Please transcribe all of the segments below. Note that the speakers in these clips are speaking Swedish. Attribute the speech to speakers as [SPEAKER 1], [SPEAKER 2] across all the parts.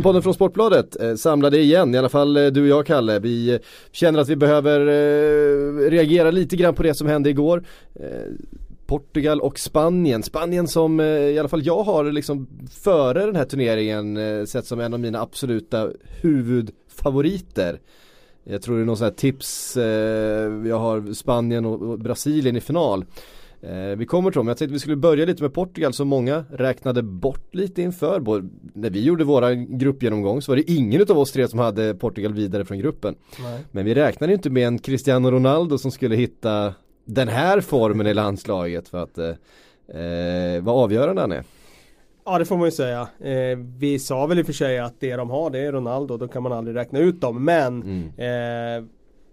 [SPEAKER 1] VM-podden från Sportbladet, eh, samlade igen, i alla fall eh, du och jag Kalle. Vi eh, känner att vi behöver reagera lite grann på det som hände igår. Portugal och Spanien. Spanien som i alla fall jag har liksom före den här turneringen sett som en av mina absoluta huvudfavoriter. Jag tror det är någon sån här tips, jag har Spanien och Brasilien i final. Eh, vi kommer till dem, jag tänkte vi skulle börja lite med Portugal som många räknade bort lite inför. Både, när vi gjorde våra gruppgenomgång så var det ingen av oss tre som hade Portugal vidare från gruppen. Nej. Men vi räknade inte med en Cristiano Ronaldo som skulle hitta den här formen i landslaget för att eh, eh, vad avgörande han är.
[SPEAKER 2] Ja det får man ju säga. Eh, vi sa väl i och för sig att det de har det är Ronaldo, då kan man aldrig räkna ut dem. Men mm. eh,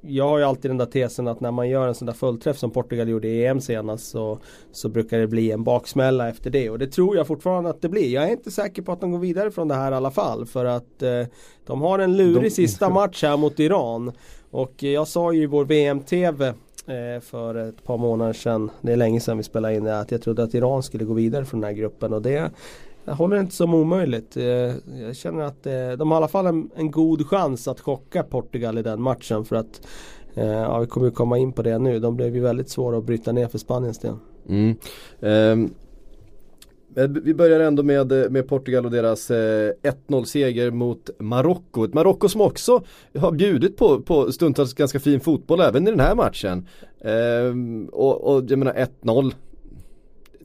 [SPEAKER 2] jag har ju alltid den där tesen att när man gör en sån där fullträff som Portugal gjorde i EM senast så, så brukar det bli en baksmälla efter det och det tror jag fortfarande att det blir. Jag är inte säker på att de går vidare från det här i alla fall för att eh, de har en lurig de... sista match här mot Iran. Och jag sa ju i vår VM-TV eh, för ett par månader sedan, det är länge sedan vi spelade in det, att jag trodde att Iran skulle gå vidare från den här gruppen och det jag håller inte som omöjligt. Eh, jag känner att eh, de har i alla fall en, en god chans att chocka Portugal i den matchen för att eh, Ja, vi kommer ju komma in på det nu. De blev ju väldigt svåra att bryta ner för Spaniens del. Mm. Um.
[SPEAKER 1] Vi börjar ändå med, med Portugal och deras eh, 1-0 seger mot Marocko. Ett Marocko som också har bjudit på, på stundtals ganska fin fotboll även i den här matchen. Eh, och, och jag menar 1-0,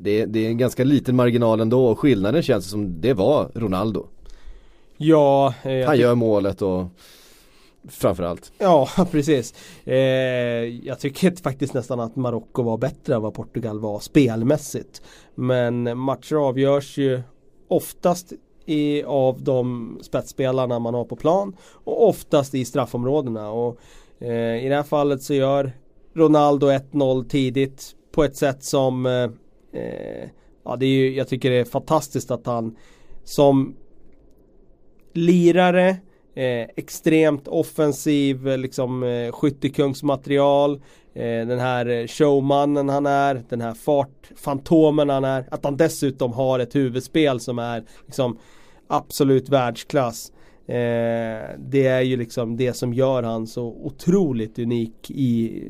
[SPEAKER 1] det, det är en ganska liten marginal ändå och skillnaden känns som det var Ronaldo.
[SPEAKER 2] Ja,
[SPEAKER 1] eh, Han gör målet och Framförallt.
[SPEAKER 2] Ja, precis. Eh, jag tycker faktiskt nästan att Marocko var bättre än vad Portugal var spelmässigt. Men matcher avgörs ju oftast i, av de spetsspelarna man har på plan och oftast i straffområdena. Och, eh, I det här fallet så gör Ronaldo 1-0 tidigt på ett sätt som eh, Eh, ja, det är ju, jag tycker det är fantastiskt att han som lirare Eh, extremt offensiv, eh, liksom eh, skyttekungsmaterial. Eh, den här eh, showmannen han är, den här fartfantomen han är. Att han dessutom har ett huvudspel som är liksom absolut världsklass. Eh, det är ju liksom det som gör han så otroligt unik i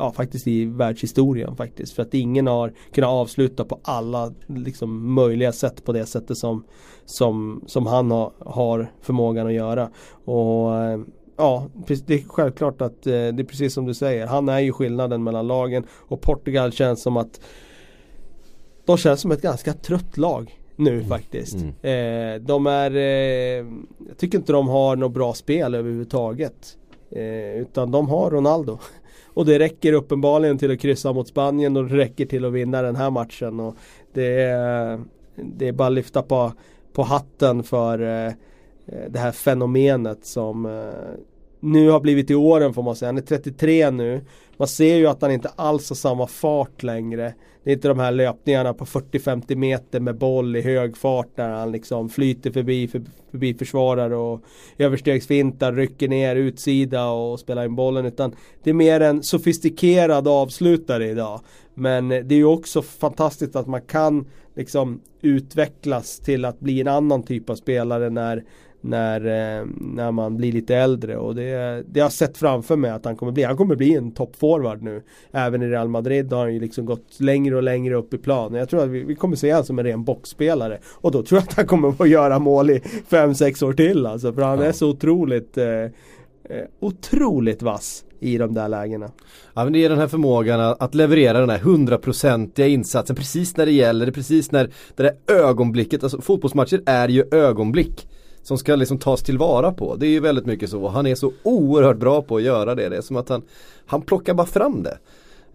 [SPEAKER 2] ja, faktiskt i världshistorien faktiskt. För att ingen har kunnat avsluta på alla liksom, möjliga sätt på det sättet som, som, som han har, har förmågan att göra. Och eh, Ja, det är självklart att eh, det är precis som du säger. Han är ju skillnaden mellan lagen och Portugal känns som att de känns som ett ganska trött lag nu mm. faktiskt. Mm. Eh, de är, eh, jag tycker inte de har något bra spel överhuvudtaget. Eh, utan de har Ronaldo. Och det räcker uppenbarligen till att kryssa mot Spanien och det räcker till att vinna den här matchen. Och det, är, det är bara att lyfta på, på hatten för eh, det här fenomenet som eh, nu har blivit i åren får man säga. Han är 33 nu. Man ser ju att han inte alls har samma fart längre. Det är inte de här löpningarna på 40-50 meter med boll i hög fart där han liksom flyter förbi, förbi försvarare och överstegsfintar, rycker ner utsida och spelar in bollen. Utan det är mer en sofistikerad avslutare idag. Men det är ju också fantastiskt att man kan liksom utvecklas till att bli en annan typ av spelare när när, eh, när man blir lite äldre och det, det har jag sett framför mig att han kommer bli. Han kommer bli en toppforward nu. Även i Real Madrid har han ju liksom gått längre och längre upp i plan. Jag tror att vi, vi kommer se honom som en ren boxspelare. Och då tror jag att han kommer att göra mål i 5-6 år till alltså. För han ja. är så otroligt eh, eh, otroligt vass i de där lägena.
[SPEAKER 1] Ja men det är den här förmågan att leverera den här hundraprocentiga insatsen precis när det gäller, precis när det där ögonblicket, alltså fotbollsmatcher är ju ögonblick som ska liksom tas tillvara på. Det är ju väldigt mycket så. Han är så oerhört bra på att göra det. Det är som att han, han plockar bara fram det.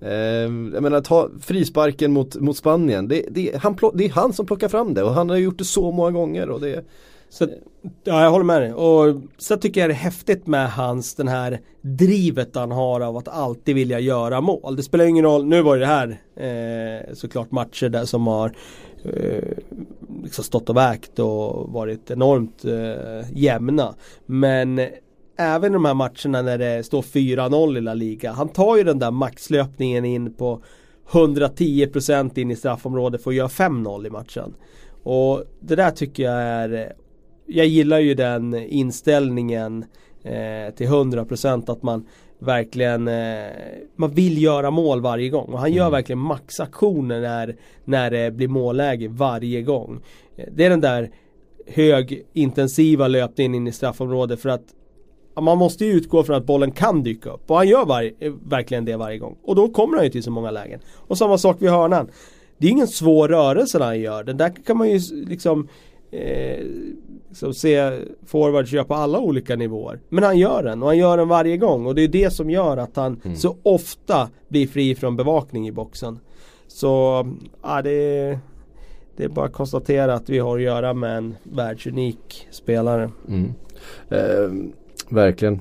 [SPEAKER 1] Eh, jag menar ta frisparken mot, mot Spanien. Det, det, han plock, det är han som plockar fram det och han har gjort det så många gånger. Och det,
[SPEAKER 2] så, ja, jag håller med dig. Och så tycker jag det är häftigt med hans den här drivet han har av att alltid vilja göra mål. Det spelar ingen roll, nu var det här eh, såklart matcher där som har Eh, liksom stått och vägt och varit enormt eh, jämna. Men även i de här matcherna när det står 4-0 i La Liga. Han tar ju den där maxlöpningen in på 110% in i straffområdet för att göra 5-0 i matchen. Och det där tycker jag är jag gillar ju den inställningen eh, till 100% att man verkligen eh, Man vill göra mål varje gång och han gör mm. verkligen maxaktioner när, när det blir målläge varje gång. Eh, det är den där högintensiva löpningen in i straffområdet för att man måste ju utgå från att bollen kan dyka upp och han gör var, eh, verkligen det varje gång. Och då kommer han ju till så många lägen. Och samma sak vid hörnan. Det är ingen svår rörelse han gör. Den där kan man ju liksom eh, liksom se forwards göra på alla olika nivåer. Men han gör den och han gör den varje gång och det är det som gör att han mm. så ofta blir fri från bevakning i boxen. Så ja, det, är, det är bara att konstatera att vi har att göra med en världsunik spelare. Mm.
[SPEAKER 1] Eh, verkligen.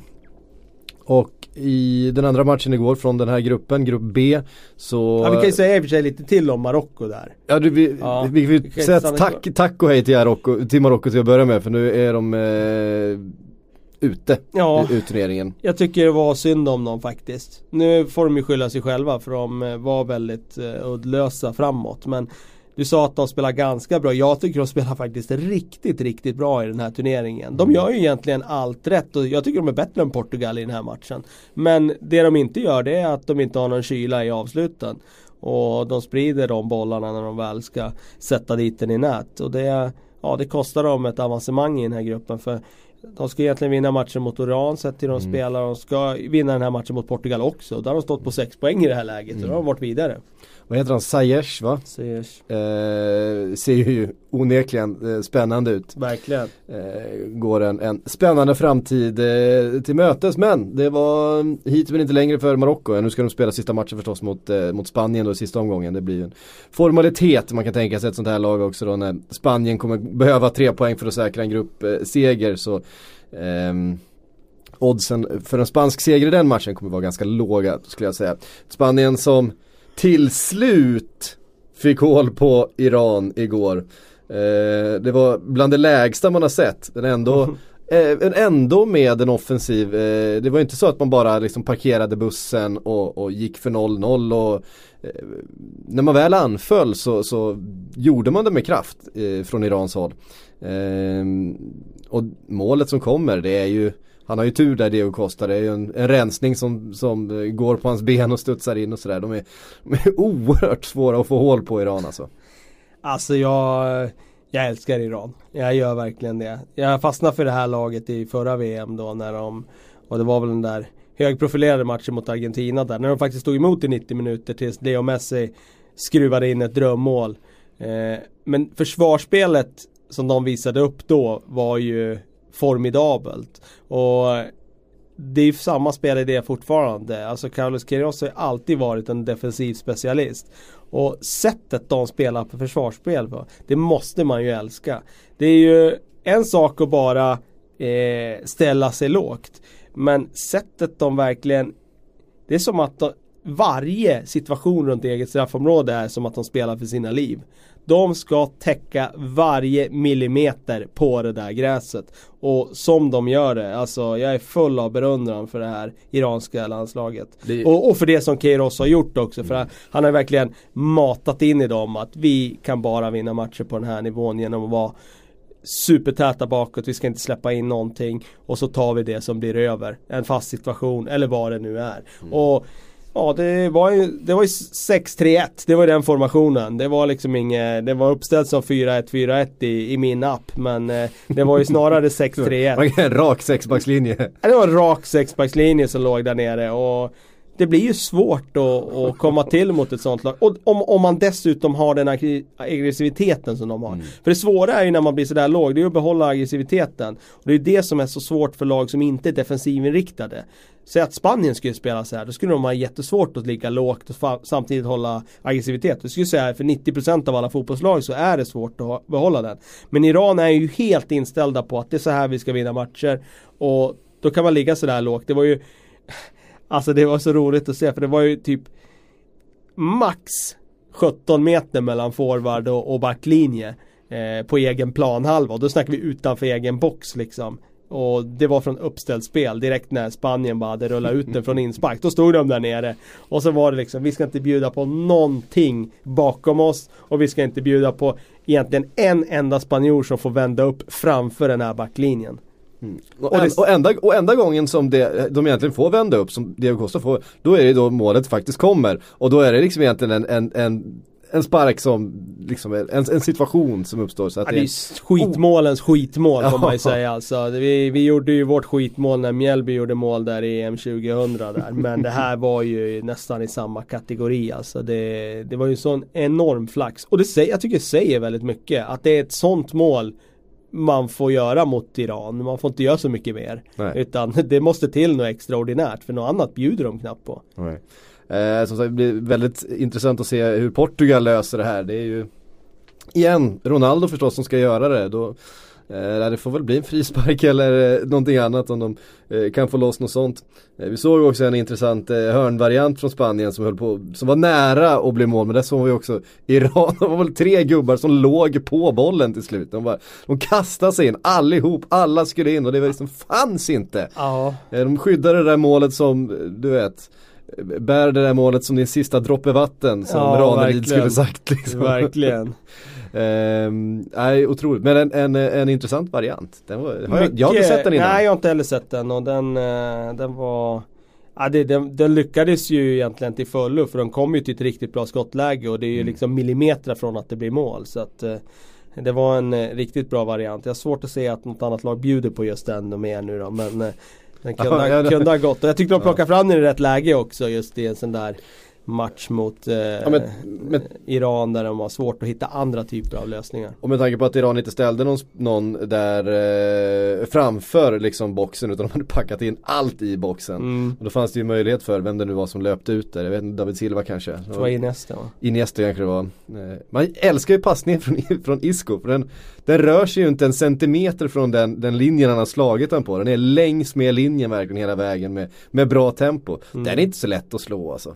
[SPEAKER 1] Och i den andra matchen igår från den här gruppen, grupp B så
[SPEAKER 2] Ja vi kan ju säga i och för sig lite till om Marocko där.
[SPEAKER 1] Ja du, vi, ja, vi, vi, vi tack, tack och hej till Marocko, till Marocko till att börja med för nu är de eh, ute ja, ur turneringen
[SPEAKER 2] Jag tycker det var synd om dem faktiskt. Nu får de ju skylla sig själva för de eh, var väldigt eh, uddlösa framåt men du sa att de spelar ganska bra. Jag tycker de spelar faktiskt riktigt, riktigt bra i den här turneringen. De gör ju egentligen allt rätt och jag tycker de är bättre än Portugal i den här matchen. Men det de inte gör det är att de inte har någon kyla i avsluten. Och de sprider de bollarna när de väl ska sätta dit den i nät. Och det, ja, det kostar dem ett avancemang i den här gruppen. För de ska egentligen vinna matchen mot Oran sett till de mm. spelar. De ska vinna den här matchen mot Portugal också. Där har de stått på sex poäng i det här läget. Mm. Och då har de varit vidare
[SPEAKER 1] vad heter han, Ziyech va?
[SPEAKER 2] Ziyech.
[SPEAKER 1] Eh, ser ju onekligen eh, spännande ut.
[SPEAKER 2] Verkligen.
[SPEAKER 1] Eh, går en, en spännande framtid eh, till mötes men det var hit men inte längre för Marocko. Nu ska de spela sista matchen förstås mot, eh, mot Spanien då i sista omgången. Det blir en formalitet man kan tänka sig ett sånt här lag också då när Spanien kommer behöva tre poäng för att säkra en gruppseger så ehm, oddsen för en spansk seger i den matchen kommer vara ganska låga skulle jag säga. Spanien som till slut fick hål på Iran igår. Eh, det var bland det lägsta man har sett. Den ändå, mm. eh, ändå med en offensiv. Eh, det var inte så att man bara liksom parkerade bussen och, och gick för 0-0 och eh, när man väl anföll så, så gjorde man det med kraft eh, från Irans håll. Eh, och målet som kommer det är ju han har ju tur där Diego Costa, det är ju en, en rensning som, som eh, går på hans ben och studsar in och sådär. De är, de är oerhört svåra att få hål på Iran alltså.
[SPEAKER 2] Alltså jag, jag älskar Iran. Jag gör verkligen det. Jag fastnade för det här laget i förra VM då när de, och det var väl den där högprofilerade matchen mot Argentina där. När de faktiskt stod emot i 90 minuter tills Leo Messi skruvade in ett drömmål. Eh, men försvarsspelet som de visade upp då var ju formidabelt. Och det är samma spelidé fortfarande. Alltså Carlos Queiroz har alltid varit en defensiv specialist. Och sättet de spelar på försvarsspel på, det måste man ju älska. Det är ju en sak att bara eh, ställa sig lågt. Men sättet de verkligen Det är som att de, varje situation runt eget straffområde är som att de spelar för sina liv. De ska täcka varje millimeter på det där gräset. Och som de gör det, alltså jag är full av berundran för det här iranska landslaget. Det... Och, och, för det som Keiros har gjort också. Mm. För han har verkligen matat in i dem att vi kan bara vinna matcher på den här nivån genom att vara supertäta bakåt, vi ska inte släppa in någonting och så tar vi det som blir över. En fast situation eller vad det nu är. Mm. Och Ja det var ju, det var ju 6-3-1, det var den formationen. Det var liksom inget, det var uppställt som 4-1-4-1 i, i min app men eh, det var ju snarare 6-3-1.
[SPEAKER 1] en rak sexbackslinje.
[SPEAKER 2] Ja, det var en rak sexbackslinje som låg där nere och det blir ju svårt att, komma till mot ett sånt lag. Och om, om man dessutom har den aggressiviteten som de har. Mm. För det svåra är ju när man blir sådär låg, det är att behålla aggressiviteten. Och det är det som är så svårt för lag som inte är defensivinriktade. Säg att Spanien skulle spela så här, då skulle de ha jättesvårt att ligga lågt och samtidigt hålla aggressivitet. Jag skulle säga för 90% av alla fotbollslag så är det svårt att behålla den. Men Iran är ju helt inställda på att det är så här vi ska vinna matcher. Och då kan man ligga sådär lågt. Det var ju Alltså det var så roligt att se för det var ju typ Max 17 meter mellan forward och, och backlinje eh, På egen planhalva och då snackar vi utanför egen box liksom Och det var från uppställt spel direkt när Spanien bara hade rullat ut den från inspark. Då stod de där nere. Och så var det liksom, vi ska inte bjuda på någonting bakom oss. Och vi ska inte bjuda på egentligen en enda spanjor som får vända upp framför den här backlinjen.
[SPEAKER 1] Mm. Och, det... och, enda, och enda gången som det, de egentligen får vända upp, som Diego Costa får, då är det då målet faktiskt kommer. Och då är det liksom egentligen en, en, en en spark som, liksom en, en situation som uppstår. Så att
[SPEAKER 2] ja, det är skitmålens oh. skitmål får man ju säga alltså. Vi, vi gjorde ju vårt skitmål när Mjällby gjorde mål där i EM 2000 där. Men det här var ju nästan i samma kategori alltså. Det, det var ju sån enorm flax. Och det säger, jag tycker det säger väldigt mycket. Att det är ett sånt mål man får göra mot Iran. Man får inte göra så mycket mer. Nej. Utan det måste till något extraordinärt. För något annat bjuder de knappt på.
[SPEAKER 1] Nej. Eh, som sagt, det blir väldigt intressant att se hur Portugal löser det här. Det är ju igen Ronaldo förstås som ska göra det. Då, eh, det får väl bli en frispark eller eh, någonting annat om de eh, kan få loss något sånt. Eh, vi såg också en intressant eh, hörnvariant från Spanien som höll på, som var nära att bli mål men där såg vi också Iran, det var väl tre gubbar som låg på bollen till slut. De, bara, de kastade sig in allihop, alla skulle in och det var liksom fanns inte. Ja. Eh, de skyddade det där målet som, du vet bär det där målet som din sista droppe vatten som ja, Ranelid skulle sagt. Liksom.
[SPEAKER 2] Verkligen.
[SPEAKER 1] ehm, nej, otroligt. Men en, en, en intressant variant. Den var, har jag, jag har inte sett den innan.
[SPEAKER 2] Nej, jag har inte heller sett den och den, eh, den var Ja, det, den, den, lyckades ju egentligen till fullo för de kom ju till ett riktigt bra skottläge och det är ju mm. liksom millimeter från att det blir mål. Så att, eh, det var en eh, riktigt bra variant. Jag har svårt att se att något annat lag bjuder på just den mer nu då. Men den kunde, ja, kunde ha gått och jag tyckte de plockade fram den i rätt läge också just i en sån där match mot eh, ja, men, men, Iran där de har svårt att hitta andra typer av lösningar.
[SPEAKER 1] Och med tanke på att Iran inte ställde någon, någon där eh, framför liksom boxen utan de hade packat in allt i boxen. Mm. Och då fanns det ju möjlighet för vem det nu var som löpte ut där. Jag vet inte, David Silva kanske. Jag
[SPEAKER 2] tror jag Iniesta va?
[SPEAKER 1] Iniesta kanske det var. Eh, man älskar ju passningen från, från Isco. För den, den rör sig ju inte en centimeter från den, den linjen han har slagit den på. Den är längs med linjen verkligen hela vägen med, med bra tempo. Mm. Den är inte så lätt att slå alltså.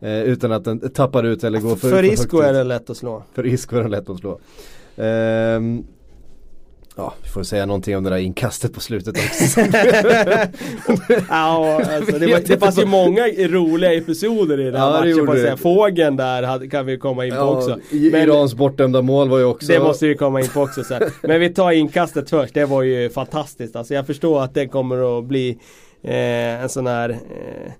[SPEAKER 1] Eh, utan att den tappar ut eller går för
[SPEAKER 2] För Isco är det lätt att slå.
[SPEAKER 1] För Isco är det lätt att slå. Eh, Ja, vi får säga någonting om det där inkastet på slutet också.
[SPEAKER 2] ja, alltså, det, var, det fanns ju många roliga episoder i den här ja, matchen. Säga. Fågeln där hade, kan vi komma in på ja, också.
[SPEAKER 1] Men, Irans bortdömda mål var ju också
[SPEAKER 2] Det måste vi komma in på också sen. Men vi tar inkastet först, det var ju fantastiskt. Alltså jag förstår att det kommer att bli eh, en sån här eh,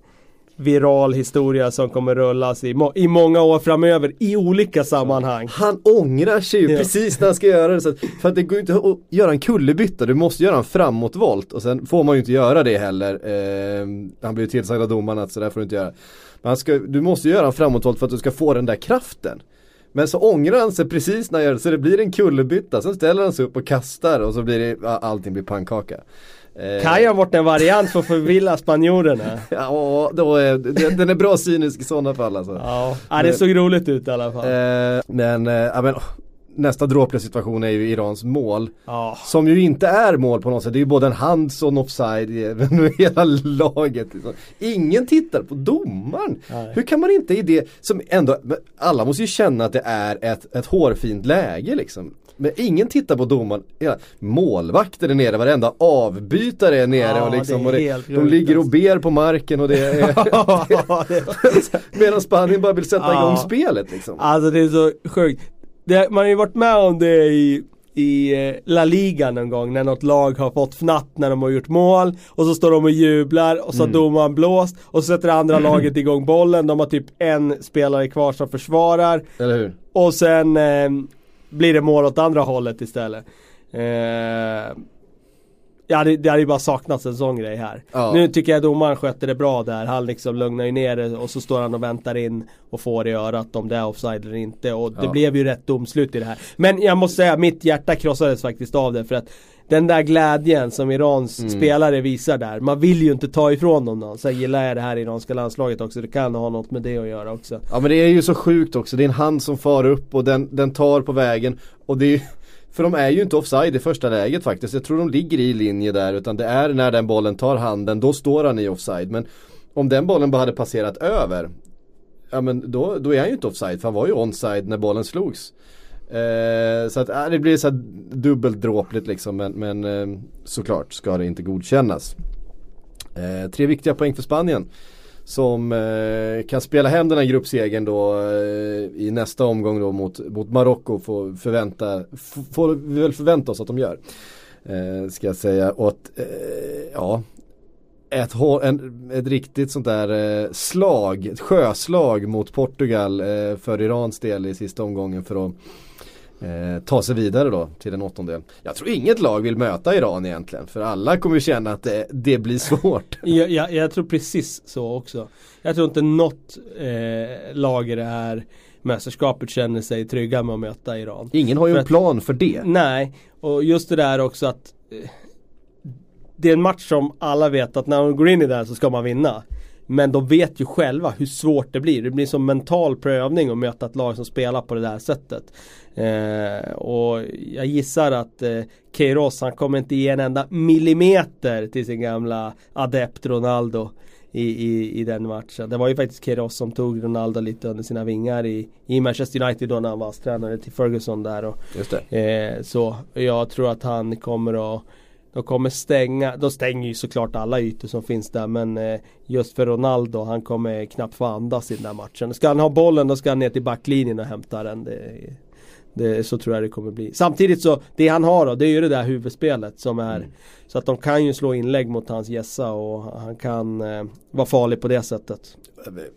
[SPEAKER 2] viral historia som kommer rullas i, må i många år framöver i olika sammanhang.
[SPEAKER 1] Han ångrar sig ju ja. precis när han ska göra det. Så att, för att det går inte att göra en kullerbytta, du måste göra en framåtvolt och sen får man ju inte göra det heller. Eh, han blir ju tillsagd av domaren att sådär får du inte göra. Men ska, du måste göra en framåtvolt för att du ska få den där kraften. Men så ångrar han sig precis när han gör det så det blir en kullerbytta. Sen ställer han sig upp och kastar och så blir det, allting blir pannkaka.
[SPEAKER 2] Eh. Kan ju ha varit en variant för att förvilla spanjorerna.
[SPEAKER 1] ja, då är, den är bra cynisk i sådana fall alltså.
[SPEAKER 2] Ja, ja det såg roligt ut i alla fall.
[SPEAKER 1] Eh, men, eh, ja, men nästa dråpliga situation är ju Irans mål. Oh. Som ju inte är mål på något sätt. Det är ju både en hands och en offside i hela laget. Ingen tittar på domaren. Nej. Hur kan man inte i det som ändå, alla måste ju känna att det är ett, ett hårfint läge liksom. Men ingen tittar på domaren. Ja, målvakter är nere, varenda avbytare är nere ja, och, liksom, och det, de ligger och alltså. ber på marken och det är Medan Spanien bara vill sätta ja. igång spelet liksom.
[SPEAKER 2] Alltså det är så sjukt. Det, man har ju varit med om det i i eh, La Liga någon gång när något lag har fått fnatt när de har gjort mål och så står de och jublar och så mm. domaren blåst och så sätter det andra laget igång bollen. De har typ en spelare kvar som försvarar.
[SPEAKER 1] Eller hur?
[SPEAKER 2] Och sen eh, blir det mål åt andra hållet istället. Eh, Ja det, det hade ju bara saknats en sån grej här. Ja. Nu tycker jag domaren skötte det bra där. Han liksom lugnar ju ner det och så står han och väntar in och får i örat om det är offside eller inte. Och det ja. blev ju rätt domslut i det här. Men jag måste säga, mitt hjärta krossades faktiskt av det för att den där glädjen som Irans mm. spelare visar där. Man vill ju inte ta ifrån dem någon. Sen gillar jag det här iranska landslaget också. Det kan ha något med det att göra också.
[SPEAKER 1] Ja men det är ju så sjukt också. Det är en hand som far upp och den, den tar på vägen. Och det är för de är ju inte offside i första läget faktiskt. Jag tror de ligger i linje där utan det är när den bollen tar handen, då står han i offside. Men om den bollen bara hade passerat över, ja men då, då är han ju inte offside för han var ju onside när bollen slogs. Eh, så att eh, det blir så dubbelt dråpligt liksom men, men eh, såklart ska det inte godkännas. Eh, tre viktiga poäng för Spanien som eh, kan spela hem den här gruppsegern då eh, i nästa omgång då mot, mot Marocko får, förvänta, får vi väl förvänta oss att de gör. Eh, ska jag säga och att, eh, ja ett, en, ett riktigt sånt där eh, slag, ett sjöslag mot Portugal eh, för Irans del i sista omgången för att eh, ta sig vidare då till en åttondel. Jag tror inget lag vill möta Iran egentligen för alla kommer känna att det, det blir svårt.
[SPEAKER 2] jag, jag, jag, tror precis så också. Jag tror inte något eh, lag i det här mästerskapet känner sig trygga med att möta Iran.
[SPEAKER 1] Ingen har ju för en plan för det.
[SPEAKER 2] Nej, och just det där också att eh, det är en match som alla vet att när man går in i den så ska man vinna. Men de vet ju själva hur svårt det blir. Det blir som mental prövning att möta ett lag som spelar på det där sättet. Eh, och jag gissar att eh, Keiros han kommer inte ge en enda millimeter till sin gamla adept Ronaldo. I, i, i den matchen. Det var ju faktiskt Keiros som tog Ronaldo lite under sina vingar i, i Manchester United då när han var tränare till Ferguson där. Och,
[SPEAKER 1] Just det.
[SPEAKER 2] Eh, så jag tror att han kommer att de kommer stänga, de stänger ju såklart alla ytor som finns där men eh, just för Ronaldo, han kommer knappt få andas i den där matchen. Ska han ha bollen då ska han ner till backlinjen och hämta den. Det, det, så tror jag det kommer bli. Samtidigt så, det han har då, det är ju det där huvudspelet som är mm. Så att de kan ju slå inlägg mot hans gässa och han kan eh, vara farlig på det sättet.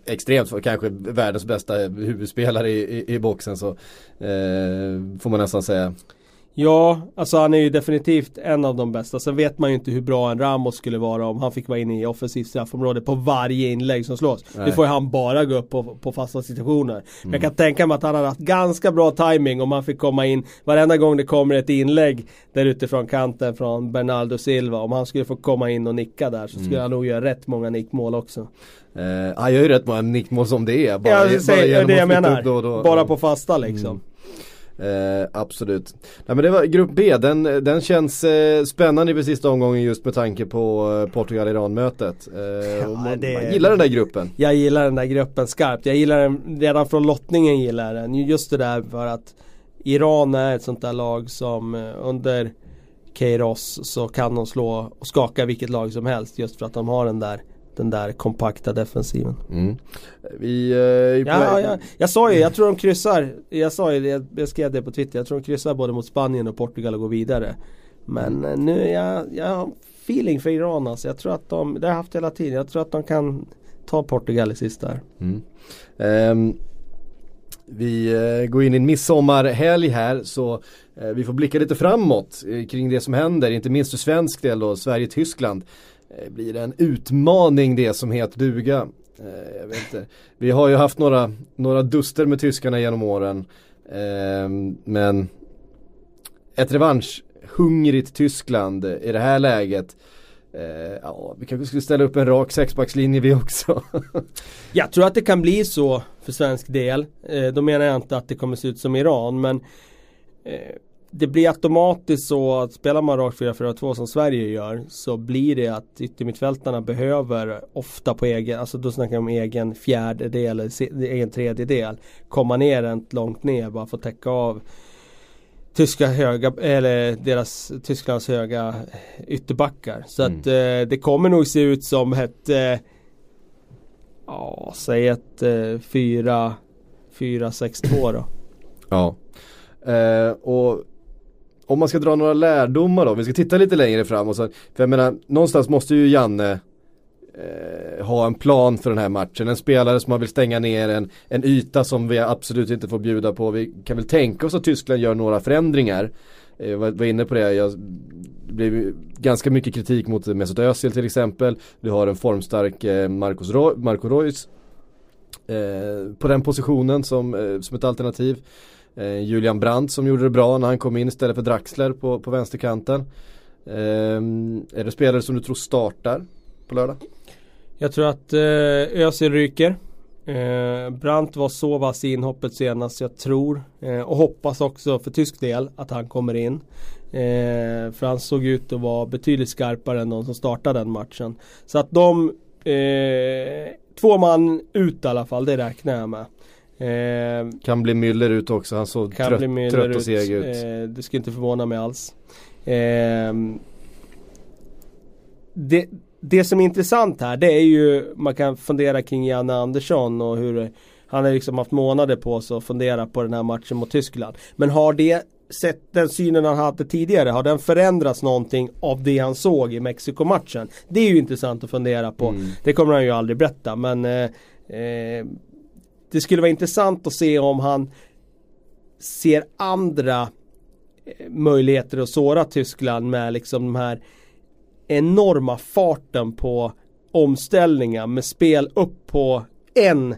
[SPEAKER 1] Extremt, kanske världens bästa huvudspelare i, i, i boxen så eh, får man nästan säga.
[SPEAKER 2] Ja, alltså han är ju definitivt en av de bästa. Sen vet man ju inte hur bra en Ramos skulle vara om han fick vara inne i offensivt straffområde på varje inlägg som slås. Nej. Det får ju han bara gå upp på, på fasta situationer. Mm. Men jag kan tänka mig att han hade haft ganska bra timing om han fick komma in varenda gång det kommer ett inlägg där utifrån kanten från Bernardo Silva. Om han skulle få komma in och nicka där så skulle mm. han nog göra rätt många nickmål också.
[SPEAKER 1] Uh, han gör ju rätt många nickmål som det är.
[SPEAKER 2] Bara, ja, det, bara det jag menar. Då, då, bara på fasta liksom. Mm.
[SPEAKER 1] Eh, absolut. Nej, men det var grupp B, den, den känns eh, spännande i sista omgången just med tanke på eh, Portugal-Iran mötet. Eh, ja, man, det... man, gillar den där gruppen.
[SPEAKER 2] Jag gillar den där gruppen skarpt. Jag gillar den redan från lottningen gillar den. Just det där för att Iran är ett sånt där lag som eh, under Keiros så kan de slå och skaka vilket lag som helst just för att de har den där den där kompakta defensiven.
[SPEAKER 1] Mm. Vi, eh,
[SPEAKER 2] ja, ja, jag sa ju, jag tror de kryssar. Jag sa ju jag skrev det på Twitter. Jag tror de kryssar både mot Spanien och Portugal och går vidare. Men mm. Eh, nu, jag, jag har feeling för Iran alltså. Jag tror att de, det har jag haft hela tiden. Jag tror att de kan ta Portugal i sista här.
[SPEAKER 1] Mm. Um. Vi eh, går in i en midsommarhelg här så eh, vi får blicka lite framåt eh, kring det som händer, inte minst för svensk del då, Sverige-Tyskland. Eh, blir det en utmaning det som heter duga. Eh, jag vet inte. Vi har ju haft några, några duster med tyskarna genom åren. Eh, men ett revanschhungrigt Tyskland i det här läget Eh, ja, vi kanske skulle ställa upp en rak sexbackslinje vi också.
[SPEAKER 2] jag tror att det kan bli så för svensk del. Eh, då menar jag inte att det kommer se ut som Iran men eh, det blir automatiskt så att spelar man rakt 4-4-2 som Sverige gör så blir det att yttermittfältarna behöver ofta på egen, alltså då snackar jag om egen fjärdedel eller egen tredjedel komma ner rent långt ner bara för att täcka av tyska höga, eller deras, Tysklands höga ytterbackar. Så mm. att eh, det kommer nog se ut som ett, eh, ja säg ett eh, 4-6-2 då.
[SPEAKER 1] Ja. Eh, och om man ska dra några lärdomar då, vi ska titta lite längre fram och så, för jag menar, någonstans måste ju Janne eh, ha en plan för den här matchen. En spelare som man vill stänga ner en, en yta som vi absolut inte får bjuda på. Vi kan väl tänka oss att Tyskland gör några förändringar. Jag eh, var, var inne på det, jag, det blev ganska mycket kritik mot Mesut Özil till exempel. Du har en formstark eh, Ro Marco Reus eh, på den positionen som, eh, som ett alternativ. Eh, Julian Brandt som gjorde det bra när han kom in istället för Draxler på, på vänsterkanten. Eh, är det spelare som du tror startar på lördag?
[SPEAKER 2] Jag tror att eh, Özil ryker. Eh, Brandt var så vass i inhoppet senast jag tror eh, och hoppas också för tysk del att han kommer in. Eh, för han såg ut att vara betydligt skarpare än de som startade den matchen. Så att de eh, Två man ut i alla fall, det räknar jag med.
[SPEAKER 1] Eh, kan bli Müller ut också, han såg trött, trött, och seg ut.
[SPEAKER 2] Eh, det skulle inte förvåna mig alls. Eh, det, det som är intressant här det är ju man kan fundera kring Janne Andersson och hur han har liksom haft månader på sig att fundera på den här matchen mot Tyskland. Men har det sett den synen han hade tidigare, har den förändrats någonting av det han såg i Mexiko-matchen? Det är ju intressant att fundera på. Mm. Det kommer han ju aldrig berätta men eh, eh, det skulle vara intressant att se om han ser andra eh, möjligheter att såra Tyskland med liksom de här enorma farten på omställningar med spel upp på en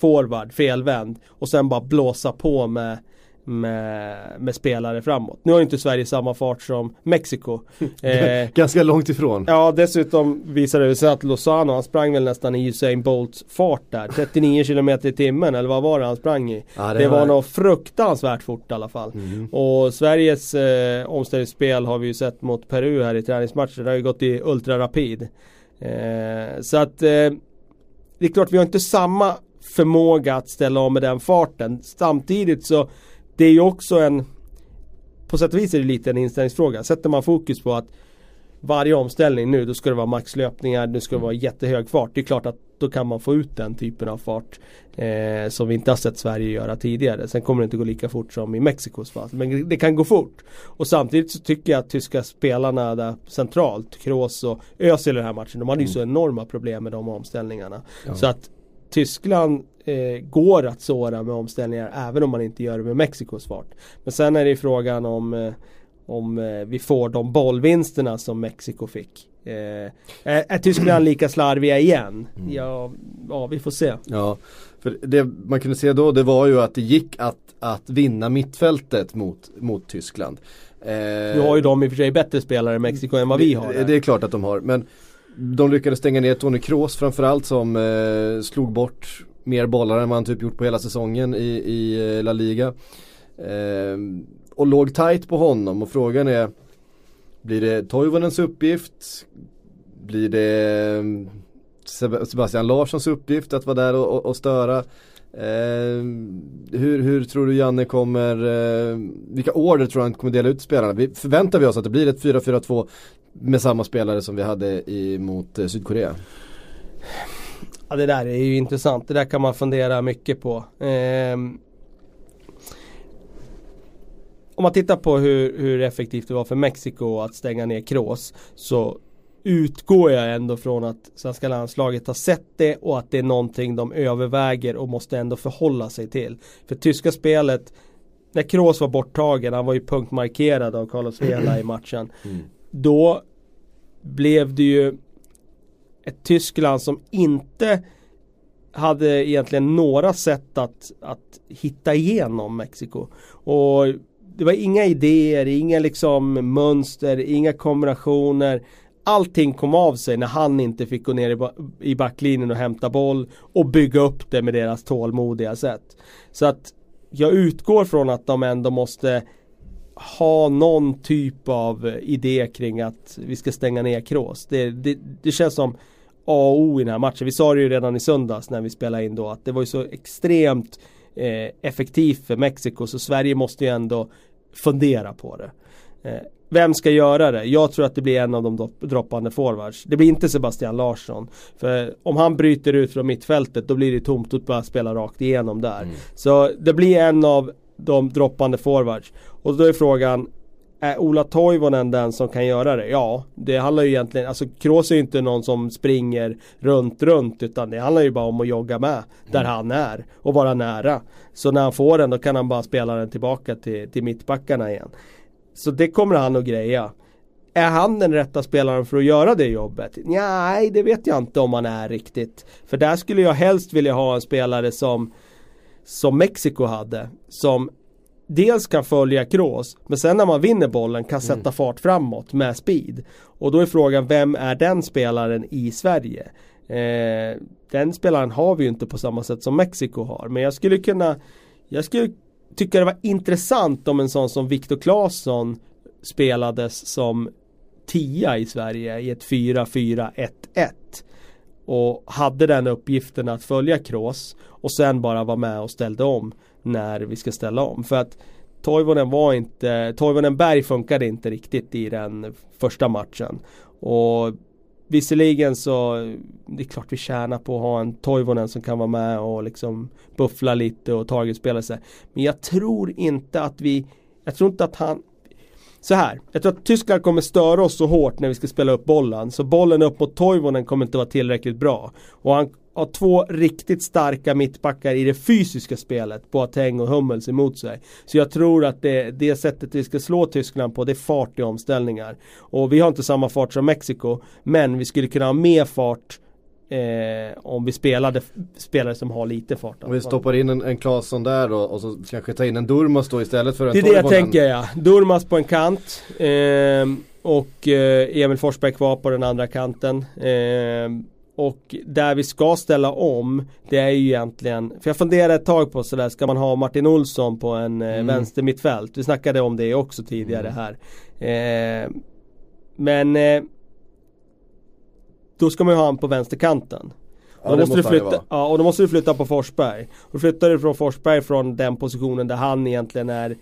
[SPEAKER 2] forward felvänd och sen bara blåsa på med med, med, spelare framåt. Nu har inte Sverige samma fart som Mexiko.
[SPEAKER 1] Eh, Ganska långt ifrån.
[SPEAKER 2] Ja, dessutom visade det sig att Lozano, han sprang väl nästan i Usain Bolts fart där. 39 km i timmen, eller vad var det han sprang i? Ja, det, det var, var nog fruktansvärt fort i alla fall. Mm. Och Sveriges eh, omställningsspel har vi ju sett mot Peru här i träningsmatcher. Det har ju gått i ultrarapid. Eh, så att eh, det är klart, vi har inte samma förmåga att ställa om med den farten. Samtidigt så det är ju också en På sätt och vis är det lite en inställningsfråga. Sätter man fokus på att varje omställning nu, då ska det vara maxlöpningar, nu ska det vara jättehög fart. Det är klart att då kan man få ut den typen av fart eh, som vi inte har sett Sverige göra tidigare. Sen kommer det inte gå lika fort som i Mexikos fall. Men det kan gå fort. Och samtidigt så tycker jag att tyska spelarna där centralt, Kroos och Özil i den här matchen, de hade ju mm. så enorma problem med de omställningarna. Ja. Så att Tyskland eh, går att såra med omställningar även om man inte gör det med Mexikos fart. Men sen är det frågan om eh, om eh, vi får de bollvinsterna som Mexiko fick. Eh, är, är Tyskland lika slarviga igen? Mm. Ja, ja, vi får se.
[SPEAKER 1] Ja, för det man kunde se då det var ju att det gick att, att vinna mittfältet mot, mot Tyskland.
[SPEAKER 2] Eh, nu har ju de i och för sig bättre spelare i Mexiko än vad vi har.
[SPEAKER 1] Det, det är klart att de har, men de lyckades stänga ner Tony Kroos framförallt som eh, slog bort mer bollar än vad han typ gjort på hela säsongen i, i eh, La Liga. Eh, och låg tight på honom och frågan är Blir det Toivonens uppgift? Blir det ehm, Sebastian Larssons uppgift att vara där och, och, och störa? Eh, hur, hur, tror du Janne kommer, eh, vilka order tror han kommer dela ut till spelarna? Vi förväntar vi oss att det blir ett 4-4-2 med samma spelare som vi hade i, mot eh, Sydkorea?
[SPEAKER 2] Ja det där är ju intressant, det där kan man fundera mycket på. Eh, om man tittar på hur, hur effektivt det var för Mexiko att stänga ner Kroos så utgår jag ändå från att svenska landslaget har sett det och att det är någonting de överväger och måste ändå förhålla sig till. För tyska spelet, när Kroos var borttagen, han var ju punktmarkerad av Carlos Vela i matchen. Mm. Då blev det ju ett Tyskland som inte hade egentligen några sätt att, att hitta igenom Mexiko. Och det var inga idéer, inga liksom mönster, inga kombinationer. Allting kom av sig när han inte fick gå ner i backlinjen och hämta boll och bygga upp det med deras tålmodiga sätt. Så att jag utgår från att de ändå måste ha någon typ av idé kring att vi ska stänga ner Kroos. Det, det, det känns som A och O i den här matchen. Vi sa det ju redan i söndags när vi spelade in då att det var ju så extremt eh, effektivt för Mexiko så Sverige måste ju ändå fundera på det. Eh, vem ska göra det? Jag tror att det blir en av de droppande forwards. Det blir inte Sebastian Larsson. För om han bryter ut från mittfältet då blir det tomt att bara spela rakt igenom där. Mm. Så det blir en av de droppande forwards. Och då är frågan är Ola Toivonen den som kan göra det? Ja, det handlar ju egentligen, alltså Kroos är ju inte någon som springer runt, runt utan det handlar ju bara om att jogga med där mm. han är och vara nära. Så när han får den då kan han bara spela den tillbaka till, till mittbackarna igen. Så det kommer han att greja. Är han den rätta spelaren för att göra det jobbet? Nej, det vet jag inte om han är riktigt. För där skulle jag helst vilja ha en spelare som som Mexiko hade. Som dels kan följa Kroos men sen när man vinner bollen kan sätta mm. fart framåt med speed. Och då är frågan vem är den spelaren i Sverige? Eh, den spelaren har vi ju inte på samma sätt som Mexiko har. Men jag skulle kunna Jag skulle tycka det var intressant om en sån som Viktor Claesson spelades som tia i Sverige i ett 4-4-1-1 och hade den uppgiften att följa Kroos och sen bara vara med och ställde om när vi ska ställa om. För att Toivonen var inte, Toivonen Berg funkade inte riktigt i den första matchen. Och Visserligen så det är klart vi tjänar på att ha en Toivonen som kan vara med och liksom buffla lite och targetspela sig. Men jag tror inte att vi Jag tror inte att han Så här, jag tror att Tyskland kommer störa oss så hårt när vi ska spela upp bollen. Så bollen upp mot Toivonen kommer inte vara tillräckligt bra. Och han har två riktigt starka mittbackar i det fysiska spelet, Boateng och Hummels emot sig. Så jag tror att det, det sättet vi ska slå Tyskland på, det är fart i omställningar. Och vi har inte samma fart som Mexiko, men vi skulle kunna ha mer fart Eh, om vi spelade spelare som har lite fart.
[SPEAKER 1] Om vi stoppar in en, en Claesson där då och så kanske ta in en Durmas då istället för en
[SPEAKER 2] Det är det jag tänker ja. Durmas på en kant. Eh, och eh, Emil Forsberg kvar på den andra kanten. Och där vi ska ställa om Det är ju egentligen För jag funderade ett tag på sådär Ska man ha Martin Olsson på en eh, mm. vänster mittfält? Vi snackade om det också tidigare mm. här eh, Men eh, Då ska man ju ha honom på vänsterkanten
[SPEAKER 1] Ja, och, då måste du
[SPEAKER 2] flytta, ja, och då måste du flytta på Forsberg. Och då flyttar du från Forsberg från den positionen där han egentligen är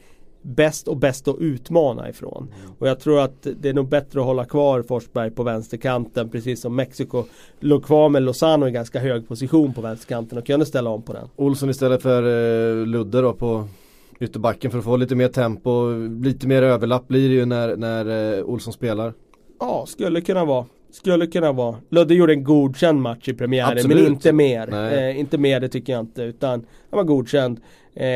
[SPEAKER 2] bäst och bäst att utmana ifrån. Mm. Och jag tror att det är nog bättre att hålla kvar Forsberg på vänsterkanten precis som Mexiko låg kvar med Lozano i ganska hög position på vänsterkanten och kunde ställa om på den.
[SPEAKER 1] Olsson istället för eh, Ludde då på ytterbacken för att få lite mer tempo, lite mer överlapp blir det ju när, när eh, Olsson spelar.
[SPEAKER 2] Ja, skulle kunna vara. Skulle kunna vara. Ludde gjorde en godkänd match i premiären Absolut. men inte mer. Eh, inte mer det tycker jag inte utan han var godkänd. Eh,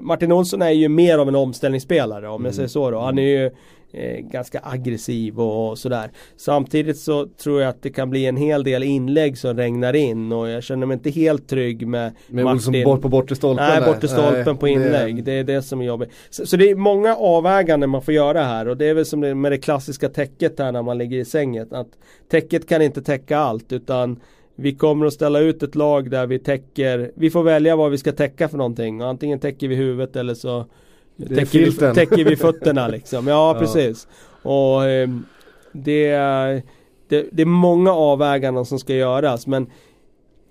[SPEAKER 2] Martin Olsson är ju mer av en omställningsspelare om mm. jag säger så då. Han är ju eh, ganska aggressiv och, och, sådär. Samtidigt så tror jag att det kan bli en hel del inlägg som regnar in och jag känner mig inte helt trygg med
[SPEAKER 1] Med Olsson bort på bortre stolpen?
[SPEAKER 2] Nej, bortre stolpen på inlägg. Det... det är det som är jobbigt. Så, så, det är många avväganden man får göra här och det är väl som det med det klassiska täcket här när man ligger i sängen. Att täcket kan inte täcka allt utan vi kommer att ställa ut ett lag där vi täcker, vi får välja vad vi ska täcka för någonting. Antingen täcker vi huvudet eller så täcker vi, täcker vi fötterna liksom. Ja, ja. precis. Och eh, det, det, det är många avväganden som ska göras men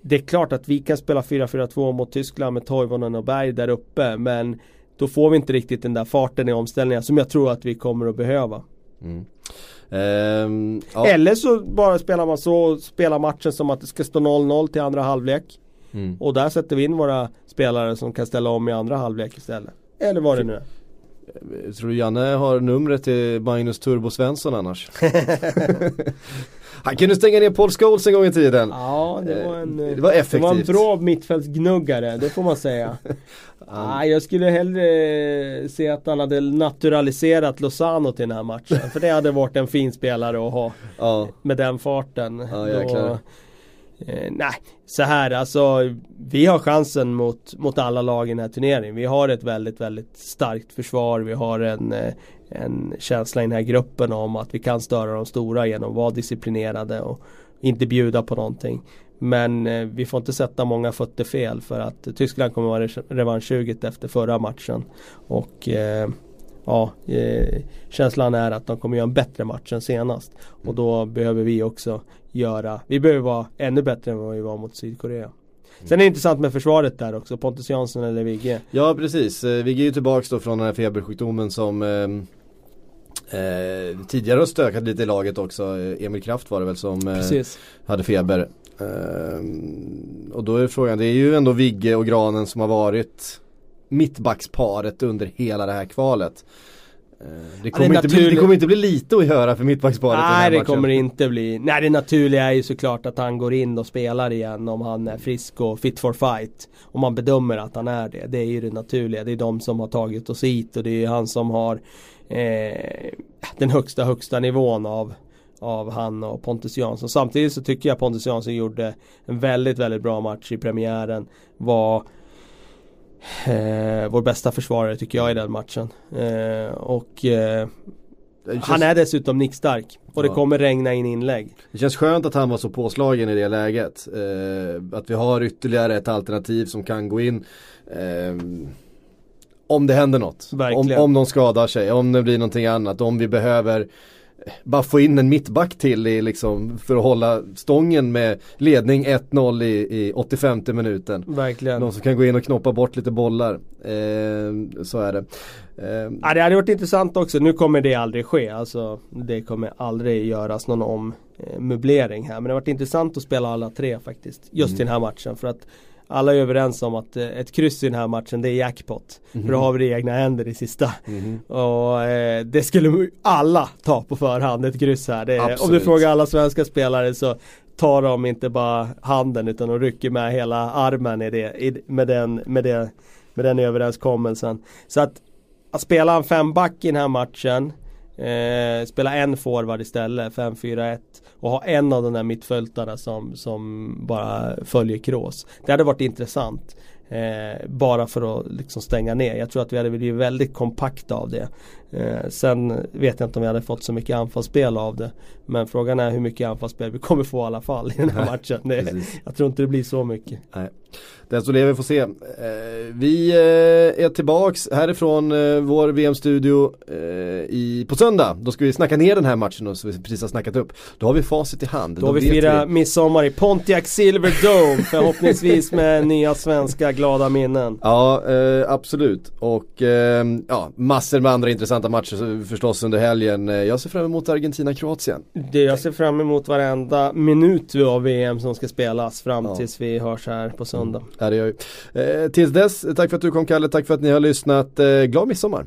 [SPEAKER 2] det är klart att vi kan spela 4-4-2 mot Tyskland med Toivonen och Berg där uppe men då får vi inte riktigt den där farten i omställningen som jag tror att vi kommer att behöva. Mm. Um, ja. Eller så bara spelar man så, spelar matchen som att det ska stå 0-0 till andra halvlek. Mm. Och där sätter vi in våra spelare som kan ställa om i andra halvlek istället. Eller vad det nu är.
[SPEAKER 1] Jag tror du Janne har numret till Magnus Turbo Svensson annars? Han kunde stänga ner Paul Scholes en gång i tiden.
[SPEAKER 2] Ja, det var en,
[SPEAKER 1] det var effektivt. Det var
[SPEAKER 2] en bra mittfältsgnuggare, det får man säga. ah, jag skulle hellre se att han hade naturaliserat Lozano till den här matchen. För det hade varit en fin spelare att ha. Ja. Med den farten.
[SPEAKER 1] Ja.
[SPEAKER 2] Eh, nej, så här alltså Vi har chansen mot, mot alla lag i den här turneringen. Vi har ett väldigt, väldigt starkt försvar. Vi har en, eh, en känsla i den här gruppen om att vi kan störa de stora genom att vara disciplinerade och inte bjuda på någonting. Men eh, vi får inte sätta många fötter fel för att Tyskland kommer att vara revanschsuget efter förra matchen. Och eh, ja, eh, känslan är att de kommer göra en bättre match än senast. Och då behöver vi också göra, vi behöver vara ännu bättre än vad vi var mot Sydkorea. Sen är det intressant med försvaret där också, Pontus Jansson eller Vigge.
[SPEAKER 1] Ja precis, eh, Vigge är ju tillbaks då från den här febersjukdomen som eh, eh, tidigare har stökat lite i laget också. Eh, Emil Kraft var det väl som eh, hade feber. Eh, och då är frågan, det är ju ändå Vigge och Granen som har varit mittbacksparet under hela det här kvalet. Eh, det kommer, ja, det, bli, det kommer, inte bli, lite att göra för mittbacksparet
[SPEAKER 2] Nej det kommer det inte bli. Nej det naturliga är ju såklart att han går in och spelar igen om han är frisk och fit for fight. Om man bedömer att han är det. Det är ju det naturliga. Det är de som har tagit oss hit och det är ju han som har eh, den högsta högsta nivån av av han och Pontus Jansson. Samtidigt så tycker jag Pontus Jansson gjorde en väldigt, väldigt bra match i premiären. Var eh, vår bästa försvarare tycker jag i den matchen. Eh, och eh, Känns... Han är dessutom nickstark och det kommer regna in inlägg.
[SPEAKER 1] Det känns skönt att han var så påslagen i det läget. Eh, att vi har ytterligare ett alternativ som kan gå in. Eh, om det händer något. Om, om de skadar sig, om det blir någonting annat, om vi behöver bara få in en mittback till i, liksom, för att hålla stången med ledning 1-0 i, i 85 minuten.
[SPEAKER 2] Verkligen.
[SPEAKER 1] Någon som kan gå in och knoppa bort lite bollar. Eh, så är det.
[SPEAKER 2] Eh. Ja, det hade varit intressant också. Nu kommer det aldrig ske. Alltså, det kommer aldrig göras någon ommöblering här. Men det har varit intressant att spela alla tre faktiskt. Just mm. i den här matchen. För att alla är överens om att eh, ett kryss i den här matchen det är jackpot. Mm. För då har vi det i egna händer i sista. Mm. Och eh, det skulle alla ta på förhand, ett kryss här. Är, om du frågar alla svenska spelare så tar de inte bara handen utan de rycker med hela armen i det, i, med, den, med, det, med den överenskommelsen. Så att, att spela en femback i den här matchen Eh, spela en forward istället, 5-4-1 och ha en av de där mittfältarna som, som bara följer Kroos. Det hade varit intressant. Eh, bara för att liksom stänga ner. Jag tror att vi hade blivit väldigt kompakta av det. Eh, sen vet jag inte om vi hade fått så mycket anfallsspel av det. Men frågan är hur mycket anfallsspel vi kommer få i alla fall i den här matchen. Det, jag tror inte det blir så mycket.
[SPEAKER 1] Nej. Den som lever får se. Eh, vi eh, är tillbaks härifrån eh, vår VM-studio på söndag. Då ska vi snacka ner den här matchen som vi precis har snackat upp. Då har vi facit i hand.
[SPEAKER 2] Då, har vi firat vi... midsommar i Pontiac Silverdome. förhoppningsvis med nya svenska glada minnen.
[SPEAKER 1] Ja, absolut. Och ja, massor med andra intressanta matcher förstås under helgen. Jag ser fram emot Argentina-Kroatien.
[SPEAKER 2] Det jag ser fram emot varenda minut av VM som ska spelas fram ja. tills vi hörs här på söndag.
[SPEAKER 1] Ja, det gör vi. Eh, tills dess, tack för att du kom Kalle, tack för att ni har lyssnat. Eh, glad midsommar!